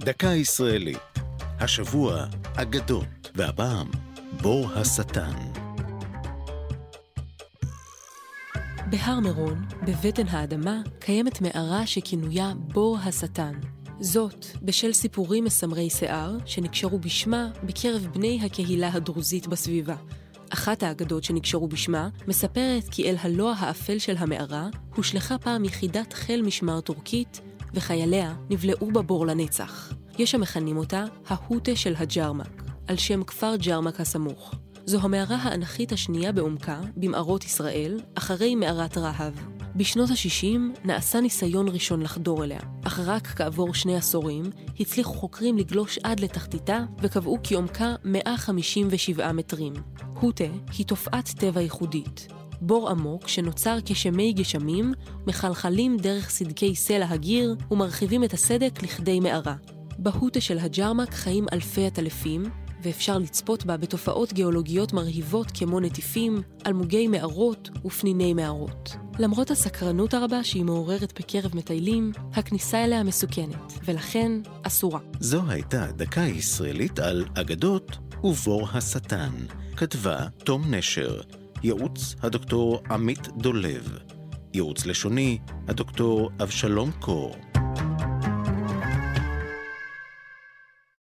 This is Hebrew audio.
דקה ישראלית. השבוע, אגדות, והפעם, בור השטן. בהר מירון, בבטן האדמה, קיימת מערה שכינויה בור השטן. זאת, בשל סיפורים מסמרי שיער, שנקשרו בשמה בקרב בני הקהילה הדרוזית בסביבה. אחת האגדות שנקשרו בשמה מספרת כי אל הלוע האפל של המערה הושלכה פעם יחידת חיל משמר טורקית, וחייליה נבלעו בבור לנצח. יש המכנים אותה ההוטה של הג'רמק, על שם כפר ג'רמק הסמוך. זו המערה האנכית השנייה בעומקה, במערות ישראל, אחרי מערת רהב. בשנות ה-60 נעשה ניסיון ראשון לחדור אליה, אך רק כעבור שני עשורים הצליחו חוקרים לגלוש עד לתחתיתה וקבעו כי עומקה 157 מטרים. הוטה היא תופעת טבע ייחודית. בור עמוק שנוצר כשמי גשמים מחלחלים דרך סדקי סלע הגיר ומרחיבים את הסדק לכדי מערה. בהוטה של הג'רמק חיים אלפי עטלפים, ואפשר לצפות בה בתופעות גיאולוגיות מרהיבות כמו נטיפים, אלמוגי מערות ופניני מערות. למרות הסקרנות הרבה שהיא מעוררת בקרב מטיילים, הכניסה אליה מסוכנת, ולכן אסורה. זו הייתה דקה ישראלית על אגדות ובור השטן. כתבה תום נשר, ייעוץ הדוקטור עמית דולב, ייעוץ לשוני הדוקטור אבשלום קור.